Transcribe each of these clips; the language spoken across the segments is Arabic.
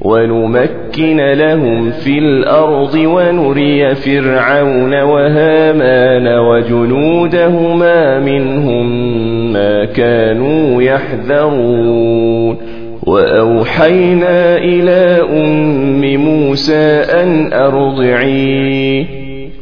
ونمكن لهم في الأرض ونري فرعون وهامان وجنودهما منهم ما كانوا يحذرون. وأوحينا إلى أم موسى أن أرضعيه.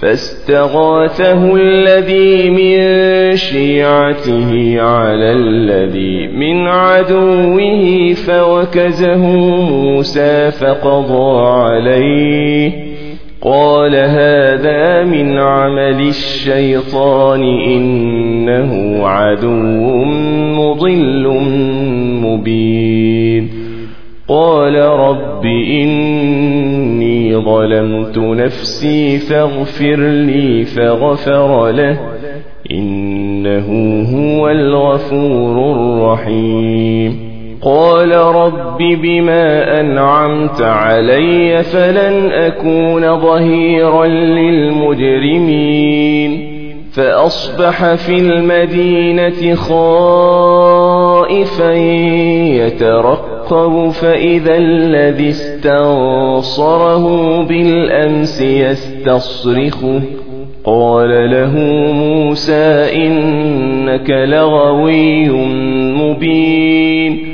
فاستغاثه الذي من شيعته على الذي من عدوه فوكزه موسى فقضى عليه. قال هذا من عمل الشيطان إنه عدو مضل مبين. قال رب إني ظلمت نفسي فاغفر لي فغفر له إنه هو الغفور الرحيم. قال رب بما أنعمت علي فلن أكون ظهيرا للمجرمين. فأصبح في المدينة خائفا يترقب فإذا الذي استنصره بالأمس يستصرخه. قال له موسى إنك لغوي مبين.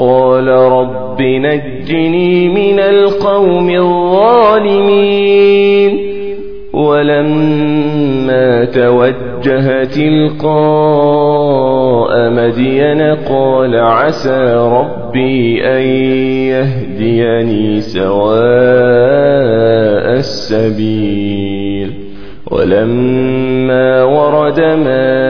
قال رب نجني من القوم الظالمين ولما توجه تلقاء مدين قال عسى ربي أن يهديني سواء السبيل ولما ورد ماء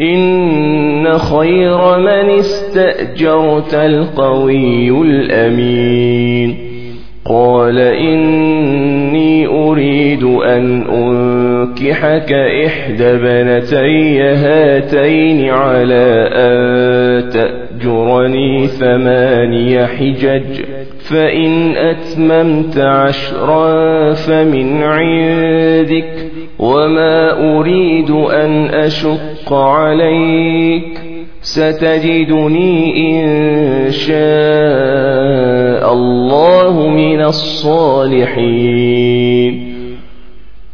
إن خير من استأجرت القوي الأمين. قال إني أريد أن أنكحك إحدى بنتي هاتين على أن تأجرني ثماني حجج فإن أتممت عشرا فمن عندك وما أريد أن أشق عليك. ستجدني إن شاء الله من الصالحين.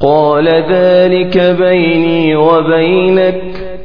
قال ذلك بيني وبينك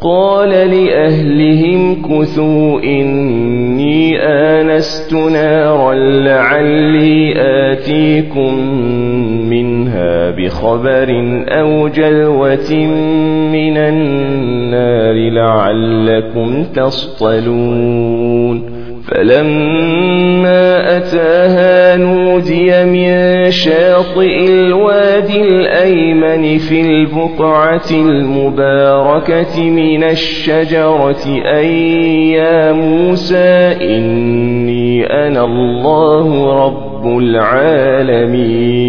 قال لأهلهم كثوا إني آنست نارا لعلي آتيكم منها بخبر أو جلوة من النار لعلكم تصطلون فلما أتاها نودي من شاطئ الوادي الأيمن في البقعة المباركة من الشجرة أي يا موسى إني أنا الله رب العالمين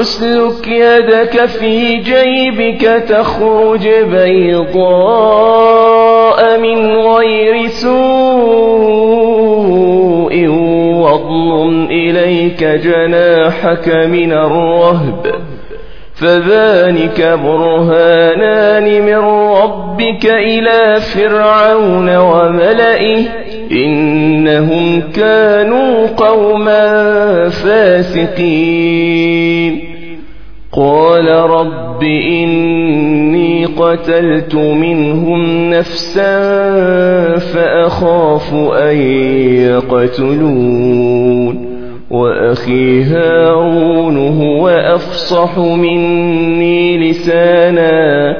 أسلك يدك في جيبك تخرج بيضاء من غير سوء واضم إليك جناحك من الرهب فذلك برهانان من ربك إلى فرعون وملئه إنهم كانوا قوما فاسقين قال رب إني قتلت منهم نفسا فأخاف أن يقتلون وأخي هارون هو أفصح مني لسانا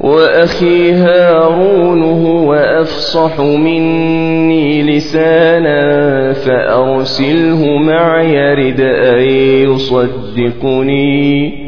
وأخي هارون هو أفصح مني لسانا فأرسله معي رد أن يصدقني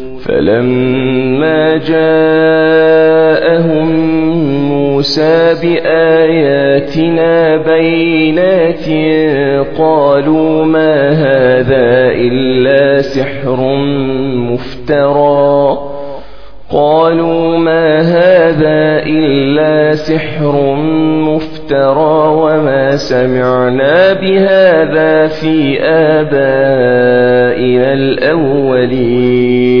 فلما جاءهم موسى بآياتنا بينات قالوا ما هذا إلا سحر مفترى. قالوا ما هذا إلا سحر مفترى وما سمعنا بهذا في آبائنا الأولين.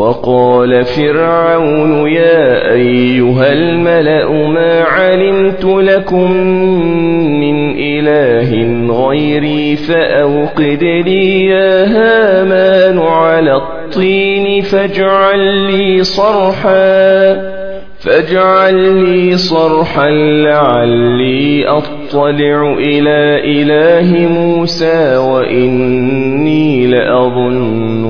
وقال فرعون يا أيها الملأ ما علمت لكم من إله غيري فأوقد لي يا هامان على الطين فاجعل لي صرحا فاجعل لي صرحا لعلي أطلع إلى إله موسى وإني لأظنه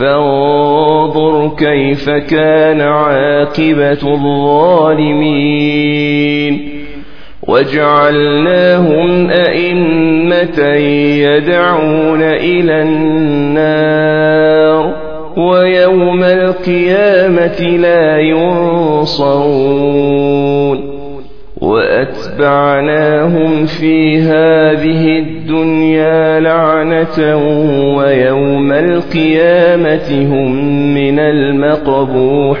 فانظر كيف كان عاقبة الظالمين. وجعلناهم أئمة يدعون إلى النار ويوم القيامة لا ينصرون. وأتبعناهم في هذه الدنيا لعنة ويوم القيامة هم من المقبوحين.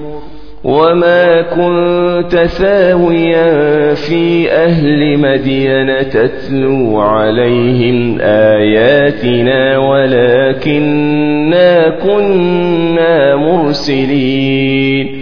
وما كنت ثاويا في أهل مدين تتلو عليهم آياتنا ولكننا كنا مرسلين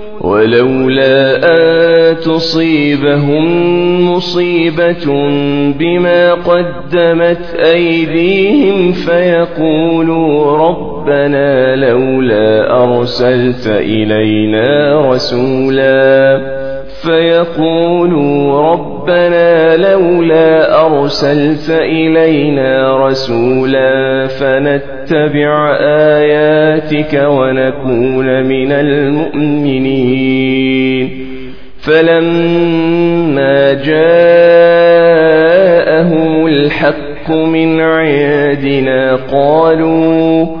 ولولا أن تصيبهم مصيبة بما قدمت أيديهم فيقولوا ربنا لولا أرسلت إلينا رسولا فيقولوا ربنا لولا أرسلت إلينا رسولا فنتبع آياتك ونكون من المؤمنين. فلما جاءهم الحق من عندنا قالوا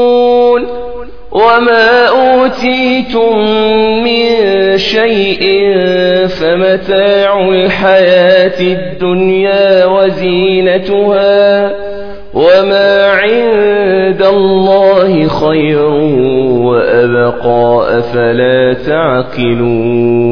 وما أوتيتم من شيء فمتاع الحياة الدنيا وزينتها وما عند الله خير وأبقى أفلا تعقلون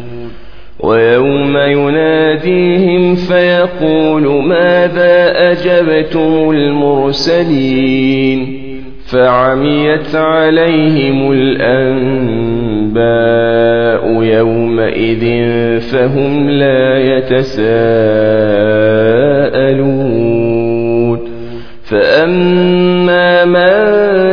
ويوم يناديهم فيقول ماذا أجبتم المرسلين فعميت عليهم الأنباء يومئذ فهم لا يتساءلون فأما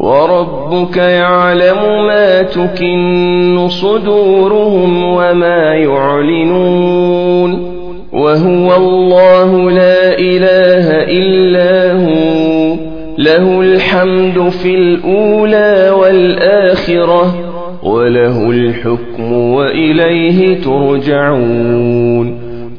وربك يعلم ما تكن صدورهم وما يعلنون وهو الله لا إله إلا هو له الحمد في الأولى والآخرة وله الحكم وإليه ترجعون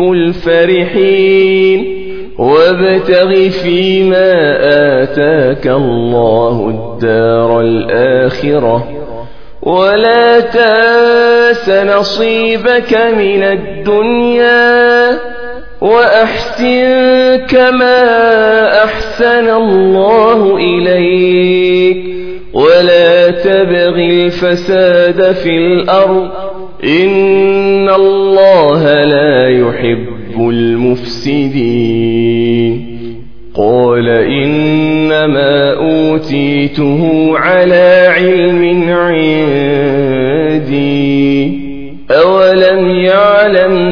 الفرحين. وابتغ فيما آتاك الله الدار الآخرة. ولا تاس نصيبك من الدنيا. وأحسن كما أحسن الله إليك. ولا تبغ الفساد في الأرض. إن الله لا يحب المفسدين. قال إنما أوتيته على علم عندي. أولم يعلم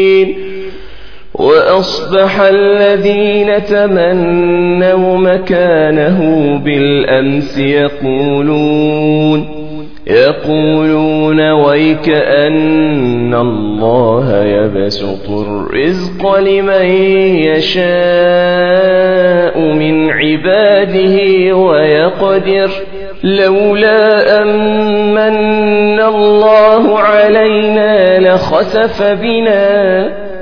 وأصبح الذين تمنوا مكانه بالأمس يقولون يقولون ويك أن الله يبسط الرزق لمن يشاء من عباده ويقدر لولا أمن الله علينا لخسف بنا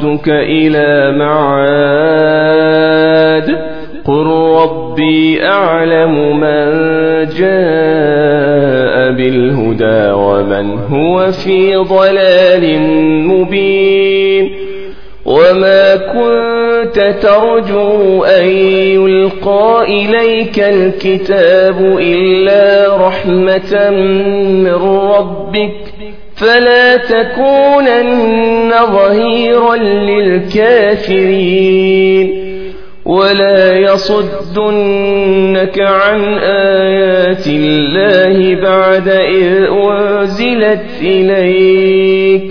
لرادك إلى معاد. قل ربي أعلم من جاء بالهدى ومن هو في ضلال مبين. وما كنت ترجو أن يلقى إليك الكتاب إلا رحمة من ربك. فلا تكونن ظهيرا للكافرين. ولا يصدنك عن آيات الله بعد إذ أنزلت إليك.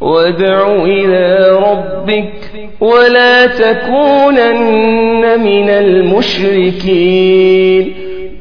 وادع إلى ربك ولا تكونن من المشركين.